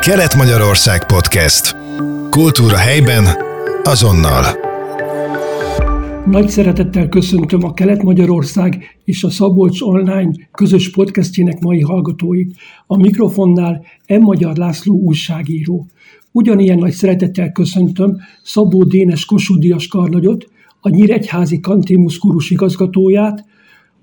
Kelet-Magyarország Podcast. Kultúra helyben, azonnal. Nagy szeretettel köszöntöm a Kelet-Magyarország és a Szabolcs Online közös podcastjének mai hallgatóit. A mikrofonnál M. Magyar László újságíró. Ugyanilyen nagy szeretettel köszöntöm Szabó Dénes Kossuth karnagyot, a Nyíregyházi Kantémusz kurus igazgatóját,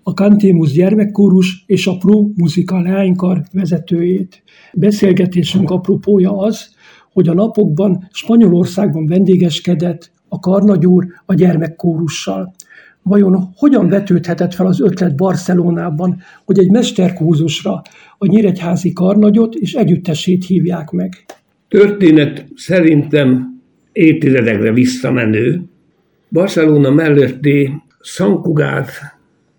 a Kantémusz gyermekkórus és a Pro Muzika leánykar vezetőjét. Beszélgetésünk apropója az, hogy a napokban Spanyolországban vendégeskedett a karnagyúr a gyermekkórussal. Vajon hogyan vetődhetett fel az ötlet Barcelonában, hogy egy mesterkúzusra a nyíregyházi karnagyot és együttesét hívják meg? Történet szerintem évtizedekre visszamenő. Barcelona melletti Szankugát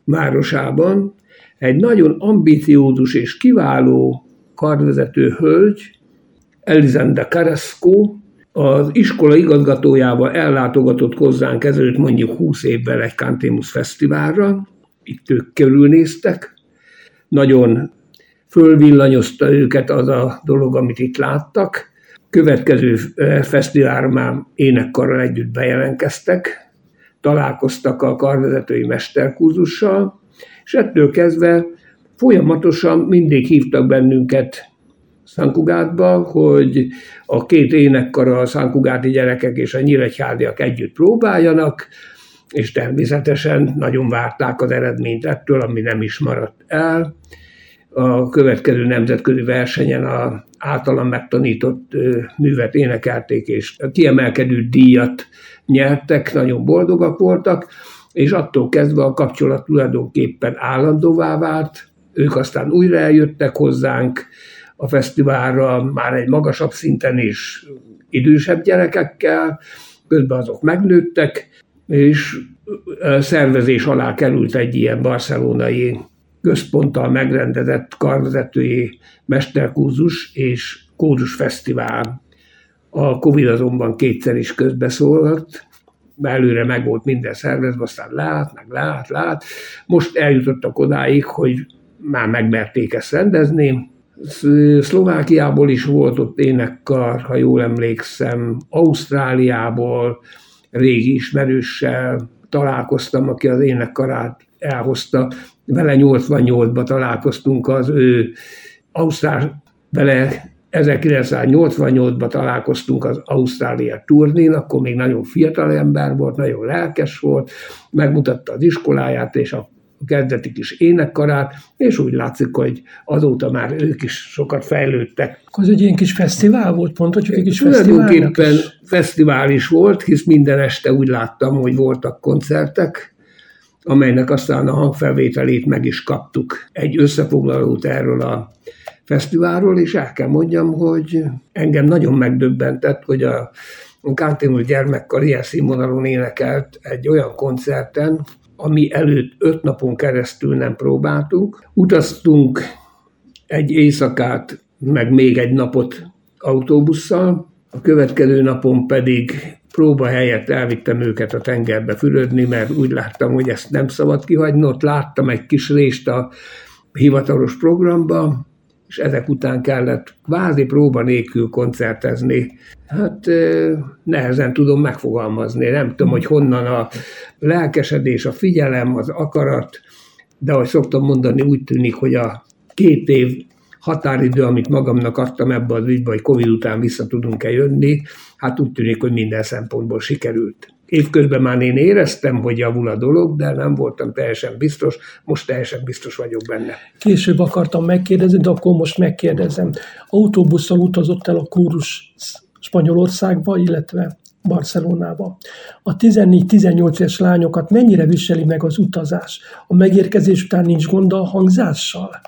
városában egy nagyon ambiciózus és kiváló karvezető hölgy, Elisanda Carrasco, az iskola igazgatójával ellátogatott hozzánk ezelőtt mondjuk 20 évvel egy Cantemus Fesztiválra, itt ők körülnéztek, nagyon fölvillanyozta őket az a dolog, amit itt láttak. Következő fesztiválra már énekkarral együtt bejelentkeztek, találkoztak a karvezetői mesterkurzussal, és ettől kezdve folyamatosan mindig hívtak bennünket Szankugátba, hogy a két énekkar, a szankugáti gyerekek és a nyíregyhádiak együtt próbáljanak, és természetesen nagyon várták az eredményt ettől, ami nem is maradt el. A következő nemzetközi versenyen a általam megtanított művet énekelték, és kiemelkedő díjat nyertek, nagyon boldogak voltak, és attól kezdve a kapcsolat tulajdonképpen állandóvá vált, ők aztán újra eljöttek hozzánk a fesztiválra, már egy magasabb szinten is idősebb gyerekekkel, közben azok megnőttek, és szervezés alá került egy ilyen barcelonai központtal megrendezett karvezetői mesterkúzus és kórus fesztivál. A Covid azonban kétszer is közbeszólott, előre meg volt minden szervezve, aztán lát, meg lát, lát. Most eljutottak odáig, hogy már megmerték ezt rendezni. Szlovákiából is volt ott énekkar, ha jól emlékszem, Ausztráliából régi ismerőssel találkoztam, aki az énekkarát elhozta. Vele 88-ban találkoztunk az ő Ausztrál, vele 1988-ban találkoztunk az Ausztrália turnén, akkor még nagyon fiatal ember volt, nagyon lelkes volt, megmutatta az iskoláját és a kezdeti kis énekkarát, és úgy látszik, hogy azóta már ők is sokat fejlődtek. Az egy ilyen kis fesztivál volt, mondhatjuk egy kis Tulajdonképpen is. fesztivál is volt, hisz minden este úgy láttam, hogy voltak koncertek, amelynek aztán a hangfelvételét meg is kaptuk. Egy összefoglalót erről a fesztiválról, és el kell mondjam, hogy engem nagyon megdöbbentett, hogy a Kánténul gyermekkar ilyen színvonalon énekelt egy olyan koncerten, ami előtt öt napon keresztül nem próbáltunk. Utaztunk egy éjszakát, meg még egy napot autóbusszal, a következő napon pedig próba helyett elvittem őket a tengerbe fürödni, mert úgy láttam, hogy ezt nem szabad kihagyni. Ott láttam egy kis részt a hivatalos programba, és ezek után kellett kvázi próba nélkül koncertezni. Hát nehezen tudom megfogalmazni, nem tudom, hogy honnan a lelkesedés, a figyelem, az akarat, de ahogy szoktam mondani, úgy tűnik, hogy a két év határidő, amit magamnak adtam ebbe az ügybe, hogy Covid után vissza tudunk-e jönni, hát úgy tűnik, hogy minden szempontból sikerült. Évközben már én éreztem, hogy javul a dolog, de nem voltam teljesen biztos, most teljesen biztos vagyok benne. Később akartam megkérdezni, de akkor most megkérdezem. Autóbusszal utazott el a kórus Spanyolországba, illetve Barcelonába. A 14-18 es lányokat mennyire viseli meg az utazás? A megérkezés után nincs gond a hangzással?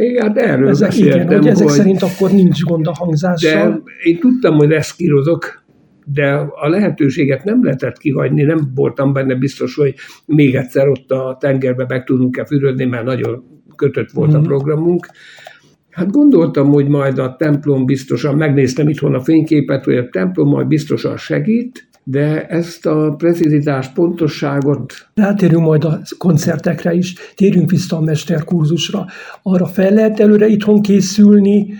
Igen, hát erről ezek, beszéltem, igen, hogy ezek szerint akkor nincs gond a hangzással. De én tudtam, hogy reszkírozok, de a lehetőséget nem lehetett kihagyni, nem voltam benne biztos, hogy még egyszer ott a tengerbe meg tudunk-e fürödni, mert nagyon kötött volt a mhm. programunk. Hát gondoltam, hogy majd a templom biztosan, megnéztem itthon a fényképet, hogy a templom majd biztosan segít, de ezt a precizitás, pontosságot... Rátérünk majd a koncertekre is, térjünk vissza a mesterkurzusra. Arra fel lehet előre itthon készülni,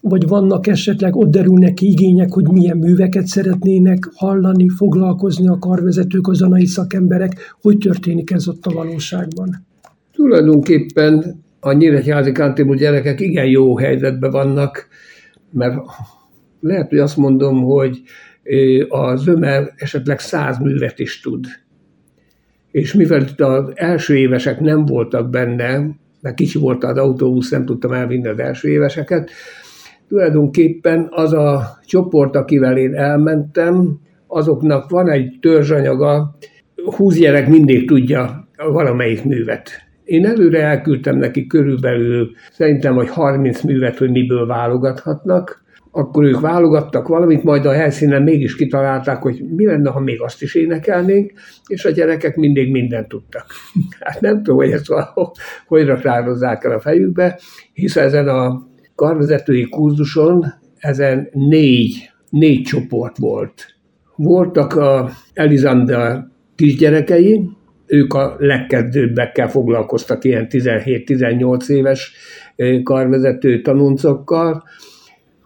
vagy vannak esetleg, ott derülnek ki igények, hogy milyen műveket szeretnének hallani, foglalkozni a karvezetők, a zanai szakemberek. Hogy történik ez ott a valóságban? Tulajdonképpen a nyíregyházi kántémú gyerekek igen jó helyzetben vannak, mert lehet, hogy azt mondom, hogy a zöme esetleg száz művet is tud. És mivel itt az első évesek nem voltak benne, mert kicsi volt az autóbusz, nem tudtam elvinni az első éveseket, tulajdonképpen az a csoport, akivel én elmentem, azoknak van egy törzsanyaga, húsz gyerek mindig tudja valamelyik művet. Én előre elküldtem neki körülbelül szerintem, hogy 30 művet, hogy miből válogathatnak, akkor ők válogattak valamit, majd a helyszínen mégis kitalálták, hogy mi lenne, ha még azt is énekelnénk, és a gyerekek mindig mindent tudtak. Hát nem tudom, hogy ezt hogy raktározzák el a fejükbe, hisz ezen a karvezetői kurzuson ezen négy, négy csoport volt. Voltak a Elizanda kisgyerekei, ők a legkezdőbbekkel foglalkoztak, ilyen 17-18 éves karvezető tanuncokkal,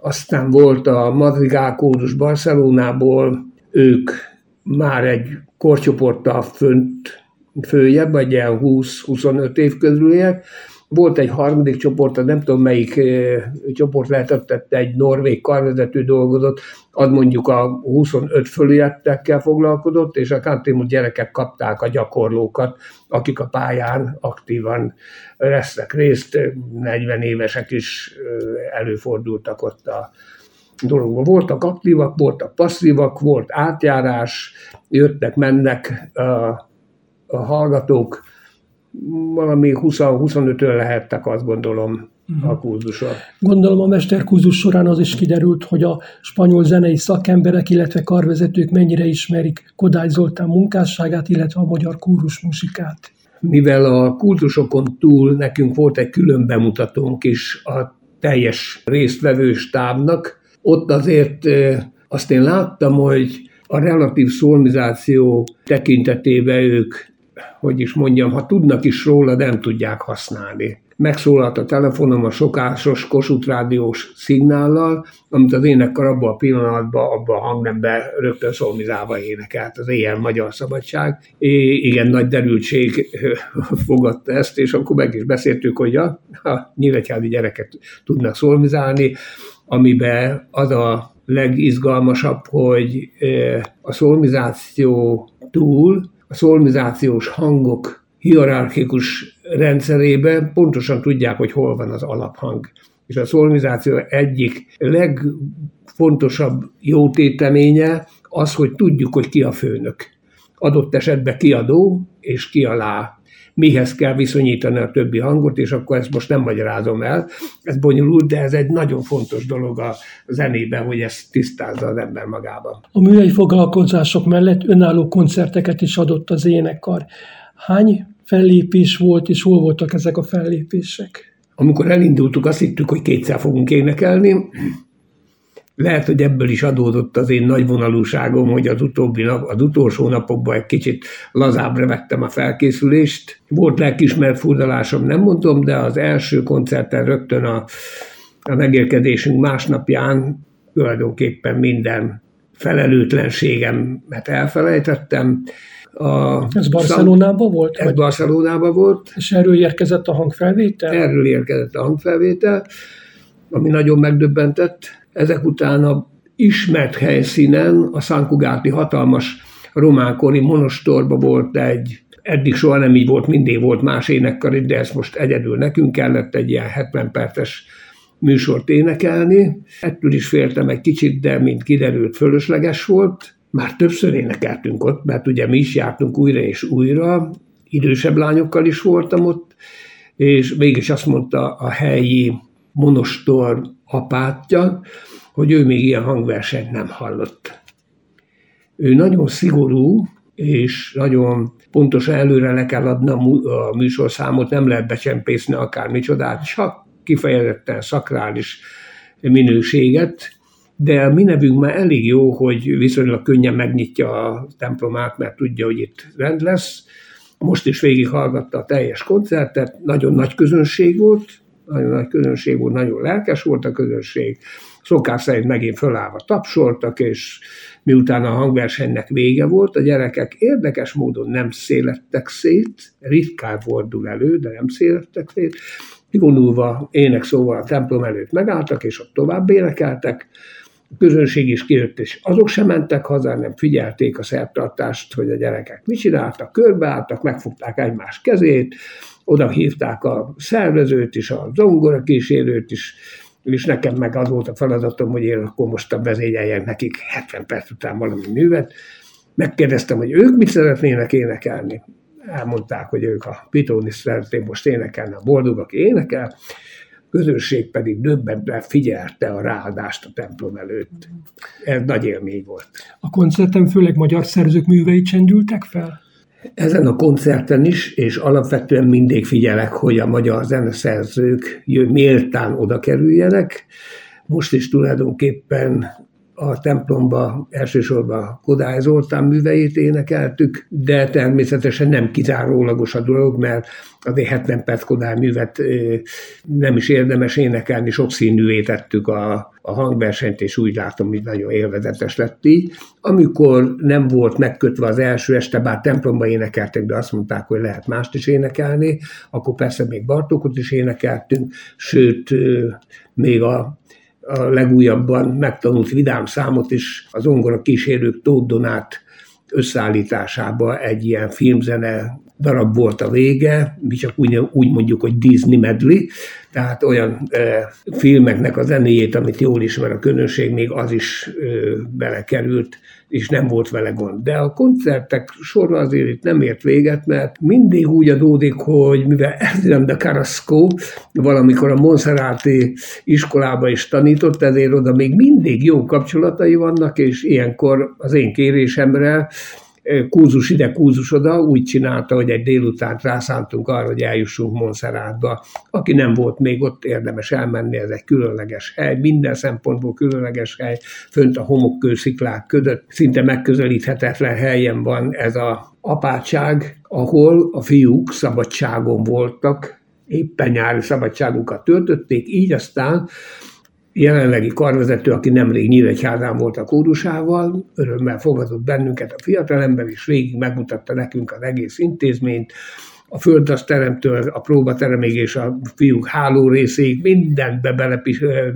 aztán volt a Madrigál kórus Barcelonából, ők már egy korcsoporttal fönt följebb, vagy ilyen 20-25 év körüliek, volt egy harmadik csoport, nem tudom melyik csoport lehetett, egy norvég karvezető dolgozott, az mondjuk a 25 fölületekkel foglalkozott, és a kantémú gyerekek kapták a gyakorlókat, akik a pályán aktívan vesznek részt, 40 évesek is előfordultak ott a dologban. Voltak aktívak, voltak passzívak, volt átjárás, jöttek, mennek a, a hallgatók, valami 20-25-ön lehettek, azt gondolom, uh-huh. a kurzusok. Gondolom a mesterkurzus során az is kiderült, hogy a spanyol zenei szakemberek, illetve karvezetők mennyire ismerik Kodály Zoltán munkásságát, illetve a magyar kórus musikát. Mivel a kurzusokon túl nekünk volt egy külön bemutatónk is a teljes résztvevő stábnak, ott azért azt én láttam, hogy a relatív szolmizáció tekintetében ők hogy is mondjam, ha tudnak is róla, nem tudják használni. Megszólalt a telefonom a sokásos Kossuth rádiós szignállal, amit az énekkar abban a pillanatban, abban a hangnemben rögtön szolmizálva énekelt, az éjjel Magyar Szabadság. É, igen, nagy derültség fogadta ezt, és akkor meg is beszéltük, hogy a, a nyíregyházi gyereket tudnak szolmizálni, amiben az a legizgalmasabb, hogy a szolmizáció túl a szolmizációs hangok hierarchikus rendszerében pontosan tudják, hogy hol van az alaphang. És a szolmizáció egyik legfontosabb jótéteménye az, hogy tudjuk, hogy ki a főnök. Adott esetben kiadó és ki alá mihez kell viszonyítani a többi hangot, és akkor ezt most nem magyarázom el. Ez bonyolult, de ez egy nagyon fontos dolog a zenében, hogy ezt tisztázza az ember magában. A műhely foglalkozások mellett önálló koncerteket is adott az énekkar. Hány fellépés volt, és hol voltak ezek a fellépések? Amikor elindultuk, azt hittük, hogy kétszer fogunk énekelni, lehet, hogy ebből is adódott az én nagy vonalúságom, hogy az, utóbbi nap, az utolsó napokban egy kicsit lazábbre vettem a felkészülést. Volt lelkismert furdalásom, nem mondom, de az első koncerten rögtön a, a megérkezésünk másnapján tulajdonképpen minden felelőtlenségemet elfelejtettem. A ez Barcelonában volt? Ez vagy? Barcelonában volt. És erről érkezett a hangfelvétel? Erről érkezett a hangfelvétel, ami nagyon megdöbbentett ezek után a ismert helyszínen, a Szánkugáti hatalmas románkori monostorba volt egy, eddig soha nem így volt, mindig volt más énekkar, de ezt most egyedül nekünk kellett egy ilyen 70 perces műsort énekelni. Ettől is féltem egy kicsit, de mint kiderült, fölösleges volt. Már többször énekeltünk ott, mert ugye mi is jártunk újra és újra, idősebb lányokkal is voltam ott, és mégis azt mondta a helyi monostor apátja, hogy ő még ilyen hangversenyt nem hallott. Ő nagyon szigorú, és nagyon pontosan előre le kell adni a műsorszámot, nem lehet becsempészni akármicsodát, csak kifejezetten szakrális minőséget, de a mi nevünk már elég jó, hogy viszonylag könnyen megnyitja a templomát, mert tudja, hogy itt rend lesz. Most is végighallgatta a teljes koncertet, nagyon nagy közönség volt, nagyon nagy közönség volt, nagyon lelkes volt a közönség, szokás szerint megint fölállva tapsoltak, és miután a hangversenynek vége volt, a gyerekek érdekes módon nem szélettek szét, ritkán fordul elő, de nem szélettek szét, kivonulva ének szóval a templom előtt megálltak, és ott tovább énekeltek, a közönség is kijött, és azok sem mentek haza, nem figyelték a szertartást, hogy a gyerekek mit csináltak, körbeálltak, megfogták egymás kezét, oda hívták a szervezőt is, a zongora kísérőt is, és nekem meg az volt a feladatom, hogy én akkor most vezényeljek nekik 70 perc után valami művet. Megkérdeztem, hogy ők mit szeretnének énekelni. Elmondták, hogy ők a Pitónis szeretnék most énekelni, a boldog, énekel közönség pedig döbbentve figyelte a ráadást a templom előtt. Ez nagy élmény volt. A koncerten főleg magyar szerzők művei csendültek fel? Ezen a koncerten is, és alapvetően mindig figyelek, hogy a magyar zeneszerzők méltán oda kerüljenek. Most is tulajdonképpen a templomba elsősorban Kodály Zoltán műveit énekeltük, de természetesen nem kizárólagos a dolog, mert azért 70 perc Kodály művet nem is érdemes énekelni, sokszínűvé tettük a, a hangversenyt, és úgy látom, hogy nagyon élvezetes lett így. Amikor nem volt megkötve az első este, bár templomba énekeltek, de azt mondták, hogy lehet mást is énekelni, akkor persze még Bartókot is énekeltünk, sőt, még a a legújabban megtanult vidám számot is az ongora kísérők Tóth Donát összeállításába egy ilyen filmzene darab volt a vége, mi csak úgy, úgy mondjuk, hogy Disney medley, tehát olyan e, filmeknek a zenéjét, amit jól ismer a közönség, még az is e, belekerült, és nem volt vele gond. De a koncertek sorra azért itt nem ért véget, mert mindig úgy adódik, hogy mivel Erdem de Carrasco valamikor a Monserrati iskolába is tanított, ezért oda még mindig jó kapcsolatai vannak, és ilyenkor az én kérésemre kúzus ide, kúzus oda, úgy csinálta, hogy egy délután rászántunk arra, hogy eljussunk Monszerátba. Aki nem volt még ott, érdemes elmenni, ez egy különleges hely, minden szempontból különleges hely, fönt a homokkősziklák között, szinte megközelíthetetlen helyen van ez a apátság, ahol a fiúk szabadságon voltak, éppen nyári szabadságukat töltötték, így aztán jelenlegi karvezető, aki nemrég Nyíregyházán volt a kórusával, örömmel fogadott bennünket a fiatalember, és végig megmutatta nekünk az egész intézményt, a földaszteremtől a próbateremig és a fiúk háló részéig mindentbe bele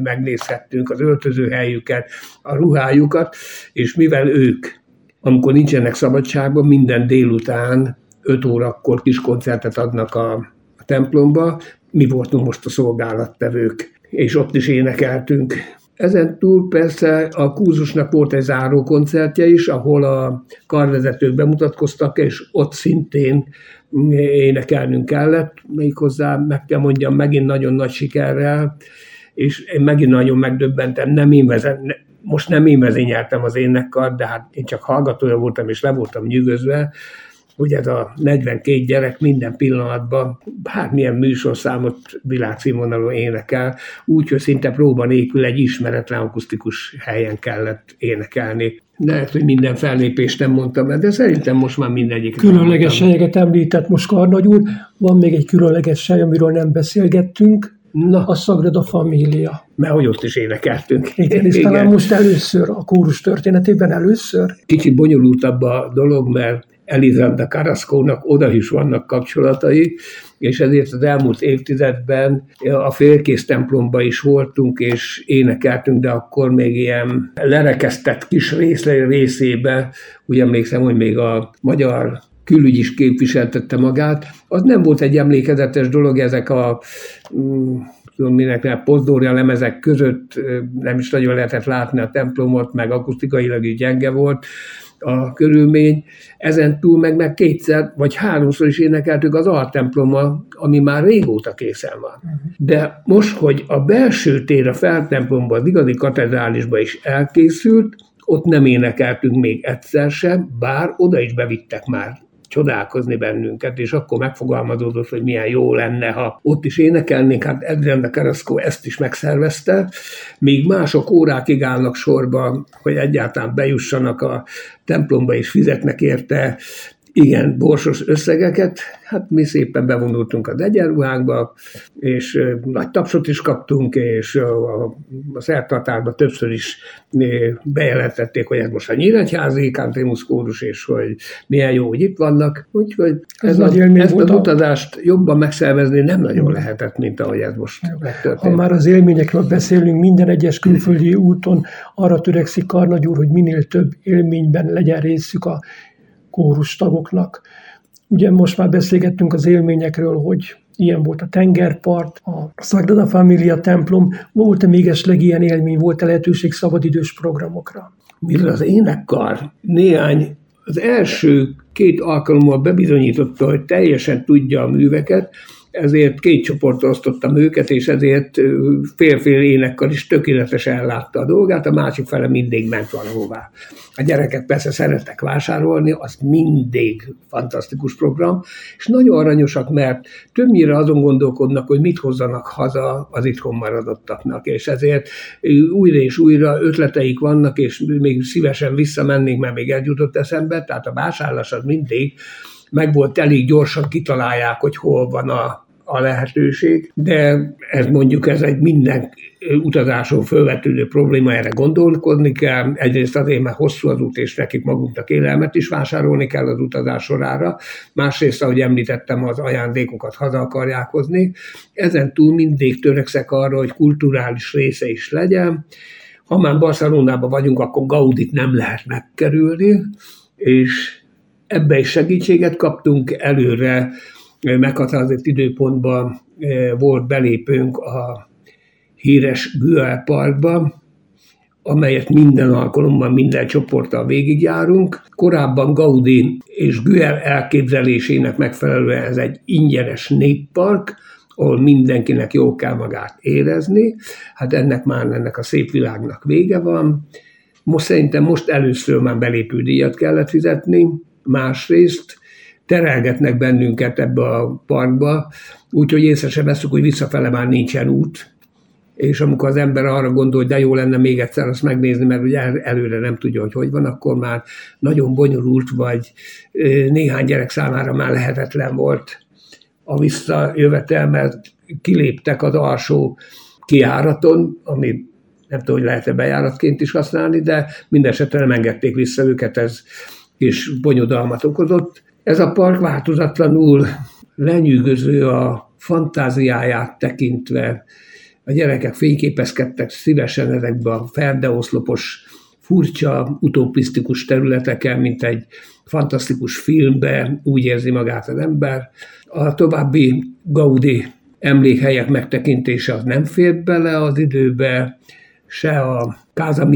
megnézhettünk az öltözőhelyüket, a ruhájukat, és mivel ők, amikor nincsenek szabadságban, minden délután 5 órakor kis koncertet adnak a, a templomba, mi voltunk most a szolgálattevők és ott is énekeltünk. Ezen túl persze a Kúzusnak volt egy záró koncertje is, ahol a karvezetők bemutatkoztak, és ott szintén énekelnünk kellett, méghozzá meg kell mondjam, megint nagyon nagy sikerrel, és én megint nagyon megdöbbentem, nem én vezet, most nem én vezényeltem az énekkar, de hát én csak hallgatója voltam, és le voltam nyűgözve, hogy ez a 42 gyerek minden pillanatban bármilyen műsorszámot világszínvonalon énekel, úgyhogy szinte próba nélkül egy ismeretlen akusztikus helyen kellett énekelni. Lehet, hogy minden fellépést nem mondtam de szerintem most már mindegyik. Különleges helyeket említett most Karnagy úr. Van még egy különleges hely, amiről nem beszélgettünk. Na, a Sagrada Família. Mert hogy ott is énekeltünk. Igen, és talán most először, a kórus történetében először. Kicsit bonyolultabb a dolog, mert Elizabeth Carrasco-nak oda is vannak kapcsolatai, és ezért az elmúlt évtizedben a félkész templomba is voltunk, és énekeltünk, de akkor még ilyen lerekesztett kis részle részébe, úgy emlékszem, hogy még a magyar külügy is képviseltette magát. Az nem volt egy emlékezetes dolog, ezek a mm, minek pozdória lemezek között nem is nagyon lehetett látni a templomot, meg akusztikailag is gyenge volt, a körülmény, ezen túl meg, meg kétszer vagy háromszor is énekeltük az altemploma, ami már régóta készen van. De most, hogy a belső tér a feltemplomban, az igazi katedrálisba is elkészült, ott nem énekeltünk még egyszer sem, bár oda is bevittek már csodálkozni bennünket, és akkor megfogalmazódott, hogy milyen jó lenne, ha ott is énekelnénk. Hát Edrende Carrasco ezt is megszervezte, míg mások órákig állnak sorba, hogy egyáltalán bejussanak a templomba és fizetnek érte, igen borsos összegeket, hát mi szépen bevonultunk az egyenruhákba, és nagy tapsot is kaptunk, és a, a szertartásban többször is bejelentették, hogy ez most a Nyíregyházi Kantémusz kórus, és hogy milyen jó, hogy itt vannak. Úgyhogy ez, ez a, ezt az utazást jobban megszervezni nem nagyon lehetett, mint ahogy ez most megtörtént. Ha már az élményekről beszélünk, minden egyes külföldi úton arra törekszik Karnagy úr, hogy minél több élményben legyen részük a kórustagoknak. Ugye most már beszélgettünk az élményekről, hogy ilyen volt a tengerpart, a Sagrada Familia templom, volt-e még esetleg ilyen élmény, volt-e lehetőség szabadidős programokra? Mivel az énekkar néhány, az első két alkalommal bebizonyította, hogy teljesen tudja a műveket, ezért két csoportra osztottam őket, és ezért fél-fél énekkal is tökéletesen ellátta a dolgát, a másik fele mindig ment valahová. A gyerekek persze szerettek vásárolni, az mindig fantasztikus program, és nagyon aranyosak, mert többnyire azon gondolkodnak, hogy mit hozzanak haza az itthon maradottaknak, és ezért újra és újra ötleteik vannak, és még szívesen visszamennénk, mert még eljutott eszembe, tehát a vásárlás az mindig meg volt elég gyorsan kitalálják, hogy hol van a, a lehetőség, de ez mondjuk ez egy minden utazáson fölvetődő probléma, erre gondolkodni kell. Egyrészt azért, mert hosszú az út, és nekik magunknak élelmet is vásárolni kell az utazás sorára. Másrészt, ahogy említettem, az ajándékokat haza akarják hozni. Ezen túl mindig törekszek arra, hogy kulturális része is legyen. Ha már Barcelonában vagyunk, akkor Gaudit nem lehet megkerülni, és ebbe is segítséget kaptunk, előre meghatározott időpontban volt belépőnk a híres Güell Parkba, amelyet minden alkalommal, minden csoporttal végigjárunk. Korábban Gaudi és Güell elképzelésének megfelelően ez egy ingyenes néppark, ahol mindenkinek jól kell magát érezni. Hát ennek már ennek a szép világnak vége van. Most szerintem most először már belépődíjat kellett fizetni, másrészt terelgetnek bennünket ebbe a parkba, úgyhogy észre sem veszük, hogy visszafele már nincsen út, és amikor az ember arra gondol, hogy de jó lenne még egyszer azt megnézni, mert ugye előre nem tudja, hogy hogy van, akkor már nagyon bonyolult, vagy néhány gyerek számára már lehetetlen volt a visszajövetel, mert kiléptek az alsó kiáraton, ami nem tudom, hogy lehet-e bejáratként is használni, de minden esetre nem engedték vissza őket, ez és bonyodalmat okozott. Ez a park változatlanul lenyűgöző a fantáziáját tekintve. A gyerekek fényképezkedtek szívesen ezekbe a ferdeoszlopos, furcsa, utopisztikus területeken, mint egy fantasztikus filmbe, úgy érzi magát az ember. A további Gaudi emlékhelyek megtekintése az nem fér bele az időbe, se a Casa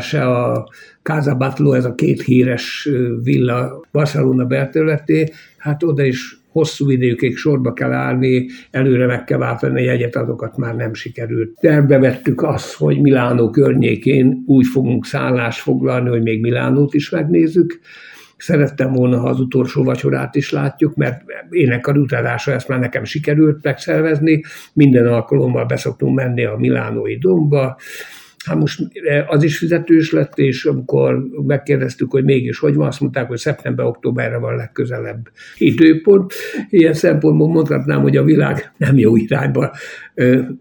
se a Casa ez a két híres villa Barcelona belterületé, hát oda is hosszú időkig sorba kell állni, előre meg kell váltani a jegyet, azokat már nem sikerült. Terve vettük azt, hogy Milánó környékén úgy fogunk szállást foglalni, hogy még Milánót is megnézzük. Szerettem volna, ha az utolsó vacsorát is látjuk, mert énekar utazása ezt már nekem sikerült megszervezni. Minden alkalommal beszoktunk menni a Milánói domba, Hát most az is fizetős lett, és amikor megkérdeztük, hogy mégis hogy van, azt mondták, hogy szeptember-októberre van legközelebb időpont. Ilyen szempontból mondhatnám, hogy a világ nem jó irányba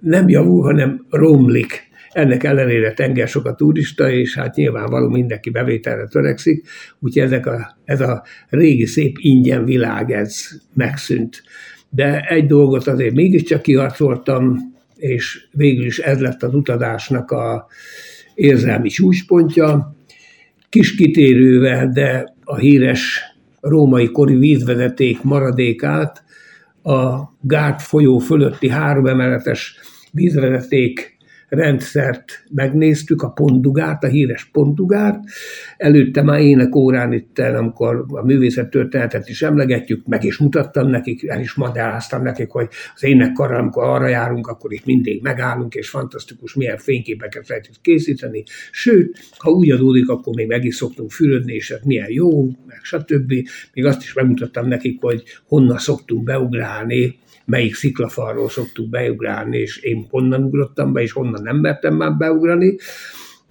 nem javul, hanem romlik. Ennek ellenére tenger sok a turista, és hát nyilvánvaló mindenki bevételre törekszik, úgyhogy ezek a, ez a régi szép ingyen világ, ez megszűnt. De egy dolgot azért mégiscsak kiharcoltam, és végül is ez lett az utazásnak a érzelmi csúcspontja. Kis kitérővel, de a híres római kori vízvezeték maradékát a Gát folyó fölötti három emeletes vízvezeték rendszert megnéztük, a Pondugát, a híres Pondugát. Előtte már órán itt, amikor a művészettörténetet is emlegetjük, meg is mutattam nekik, el is magyaráztam nekik, hogy az énekkarral, amikor arra járunk, akkor itt mindig megállunk, és fantasztikus, milyen fényképeket lehet készíteni. Sőt, ha úgy adódik, akkor még meg is szoktunk fürödni, és ez milyen jó, meg stb. Még azt is megmutattam nekik, hogy honnan szoktunk beugrálni, melyik sziklafalról szoktuk beugrálni, és én honnan ugrottam be, és honnan nem mertem már beugrani.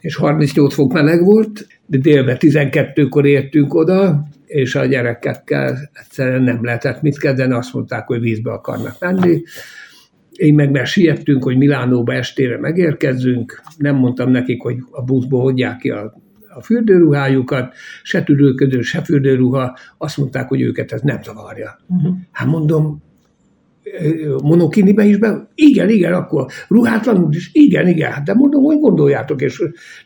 és 38 fok meleg volt, de délben 12-kor értünk oda, és a gyerekekkel egyszerűen nem lehetett mit kezdeni, azt mondták, hogy vízbe akarnak menni. Én meg mert siettünk, hogy Milánóba estére megérkezzünk, nem mondtam nekik, hogy a buszból hodják ki a, a fürdőruhájukat, se tüdőködő, se fürdőruha, azt mondták, hogy őket ez nem zavarja. Uh-huh. Hát mondom, monokinibe is be? Igen, igen, akkor ruhátlanul is? Igen, igen, hát de mondom, hogy gondoljátok, és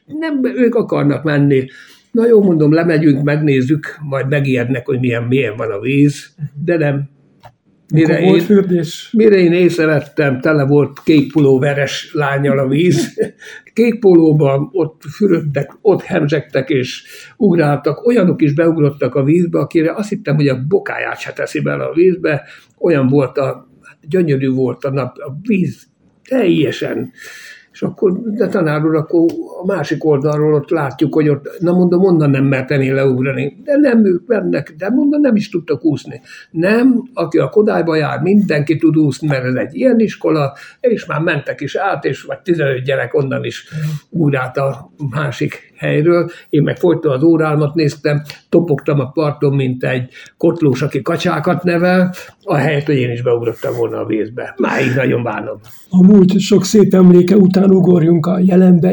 nem, ők akarnak menni. Na jó, mondom, lemegyünk, megnézzük, majd megijednek, hogy milyen, milyen van a víz, de nem. Mire én, fürdés? Mire én észrevettem, tele volt kék pulóveres lányal a víz. Kék pólóban ott fürödtek, ott hemzsegtek és ugráltak. Olyanok is beugrottak a vízbe, akire azt hittem, hogy a bokáját se teszi bele a vízbe. Olyan volt a, gyönyörű volt a nap, a víz teljesen és akkor, de tanár úr, akkor a másik oldalról ott látjuk, hogy ott, na mondom, onnan nem mertem én leugrani. De nem ők mennek, de mondom, nem is tudtak úszni. Nem, aki a Kodályba jár, mindenki tud úszni, mert ez egy ilyen iskola, és már mentek is át, és vagy 15 gyerek onnan is ugrált a másik helyről. Én meg folyton az órálmat néztem, topogtam a parton, mint egy kotlós, aki kacsákat nevel, a helyet, hogy én is beugrottam volna a vízbe. Máig nagyon bánom. A múlt sok szép emléke után ugorjunk a jelenbe,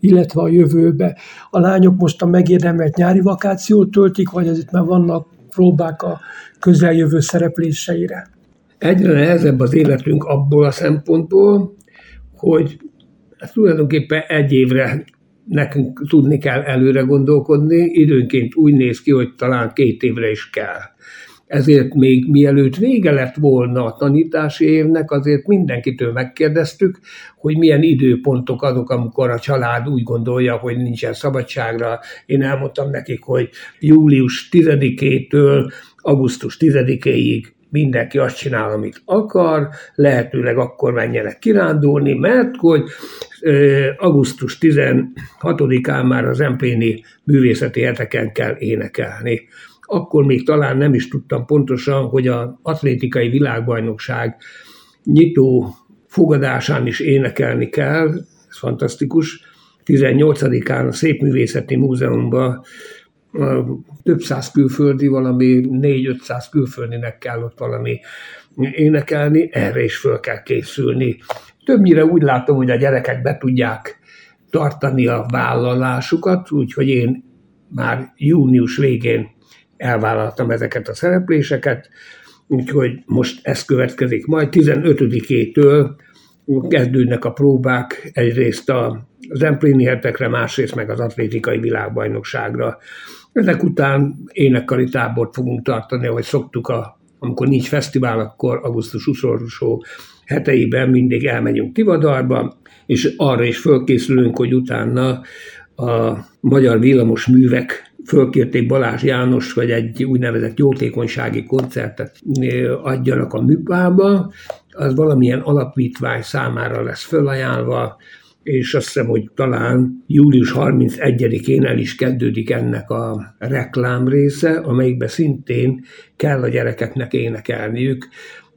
illetve a jövőbe. A lányok most a megérdemelt nyári vakációt töltik, vagy azért már vannak próbák a közeljövő szerepléseire? Egyre nehezebb az életünk abból a szempontból, hogy ez tulajdonképpen egy évre nekünk tudni kell előre gondolkodni, időnként úgy néz ki, hogy talán két évre is kell. Ezért még mielőtt vége lett volna a tanítási évnek, azért mindenkitől megkérdeztük, hogy milyen időpontok azok, amikor a család úgy gondolja, hogy nincsen szabadságra. Én elmondtam nekik, hogy július 10-től augusztus 10-ig mindenki azt csinál, amit akar, lehetőleg akkor menjenek kirándulni, mert hogy augusztus 16-án már az Empléni művészeti heteken kell énekelni. Akkor még talán nem is tudtam pontosan, hogy az atlétikai világbajnokság nyitó fogadásán is énekelni kell, ez fantasztikus. 18-án a Szépművészeti Múzeumban több száz külföldi, valami 4-500 külföldinek kell ott valami énekelni, erre is föl kell készülni. Többnyire úgy látom, hogy a gyerekek be tudják tartani a vállalásukat, úgyhogy én már június végén elvállaltam ezeket a szerepléseket, úgyhogy most ez következik. Majd 15-től kezdődnek a próbák egyrészt az Empléni hetekre, másrészt meg az atlétikai világbajnokságra. Ezek után énekkari tábort fogunk tartani, ahogy szoktuk, a, amikor nincs fesztivál, akkor augusztus utolsó heteiben mindig elmegyünk Tivadarba, és arra is fölkészülünk, hogy utána a magyar villamos művek fölkérték Balázs János, hogy egy úgynevezett jótékonysági koncertet adjanak a műpába, az valamilyen alapítvány számára lesz fölajánlva, és azt hiszem, hogy talán július 31-én el is kezdődik ennek a reklám része, amelyikben szintén kell a gyerekeknek énekelniük.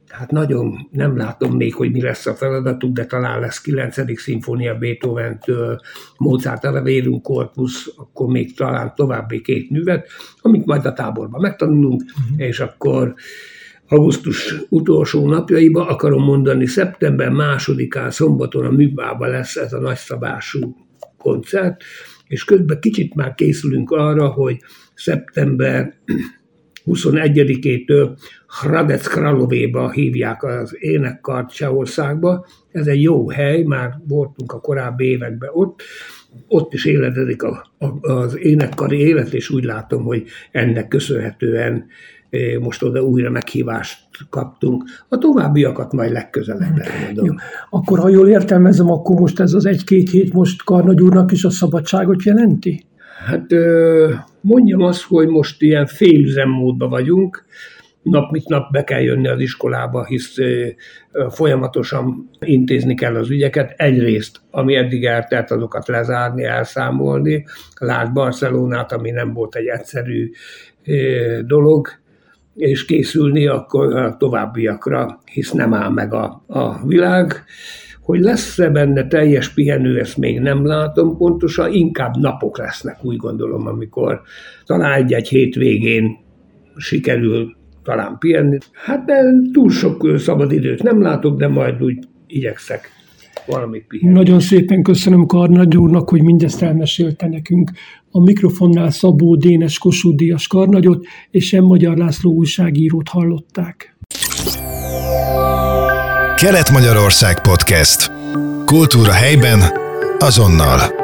Hát nagyon nem látom még, hogy mi lesz a feladatuk, de talán lesz 9. szimfónia Beethoven-től, Mozart a Vérunk Corpus, akkor még talán további két művet, amit majd a táborban megtanulunk, uh-huh. és akkor augusztus utolsó napjaiba, akarom mondani, szeptember másodikán szombaton a műbában lesz ez a nagyszabású koncert, és közben kicsit már készülünk arra, hogy szeptember 21-től Hradec Kralovéba hívják az énekkart Csehországba. Ez egy jó hely, már voltunk a korábbi években ott, ott is éledezik a, a, az énekkari élet, és úgy látom, hogy ennek köszönhetően most oda újra meghívást kaptunk. A továbbiakat majd legközelebb elmondom. Jó. Akkor, ha jól értelmezem, akkor most ez az egy-két hét most Karnagy úrnak is a szabadságot jelenti? Hát mondjam azt, hogy most ilyen félüzemmódban vagyunk, nap mint nap be kell jönni az iskolába, hisz folyamatosan intézni kell az ügyeket. Egyrészt, ami eddig eltelt, azokat lezárni, elszámolni. Lásd Barcelonát, ami nem volt egy egyszerű dolog, és készülni akkor a továbbiakra, hisz nem áll meg a, a világ. hogy lesz-e benne teljes pihenő, ezt még nem látom pontosan, inkább napok lesznek, úgy gondolom, amikor talán egy-egy hétvégén sikerül talán pihenni. Hát de túl sok szabadidőt nem látok, de majd úgy igyekszek valamit pihenni. Nagyon szépen köszönöm Karnagy úrnak, hogy mindezt elmesélte nekünk. A mikrofonnál Szabó Dénes Kossuth Díjas Karnagyot és M. Magyar László újságírót hallották. Kelet-Magyarország Podcast. Kultúra helyben, azonnal.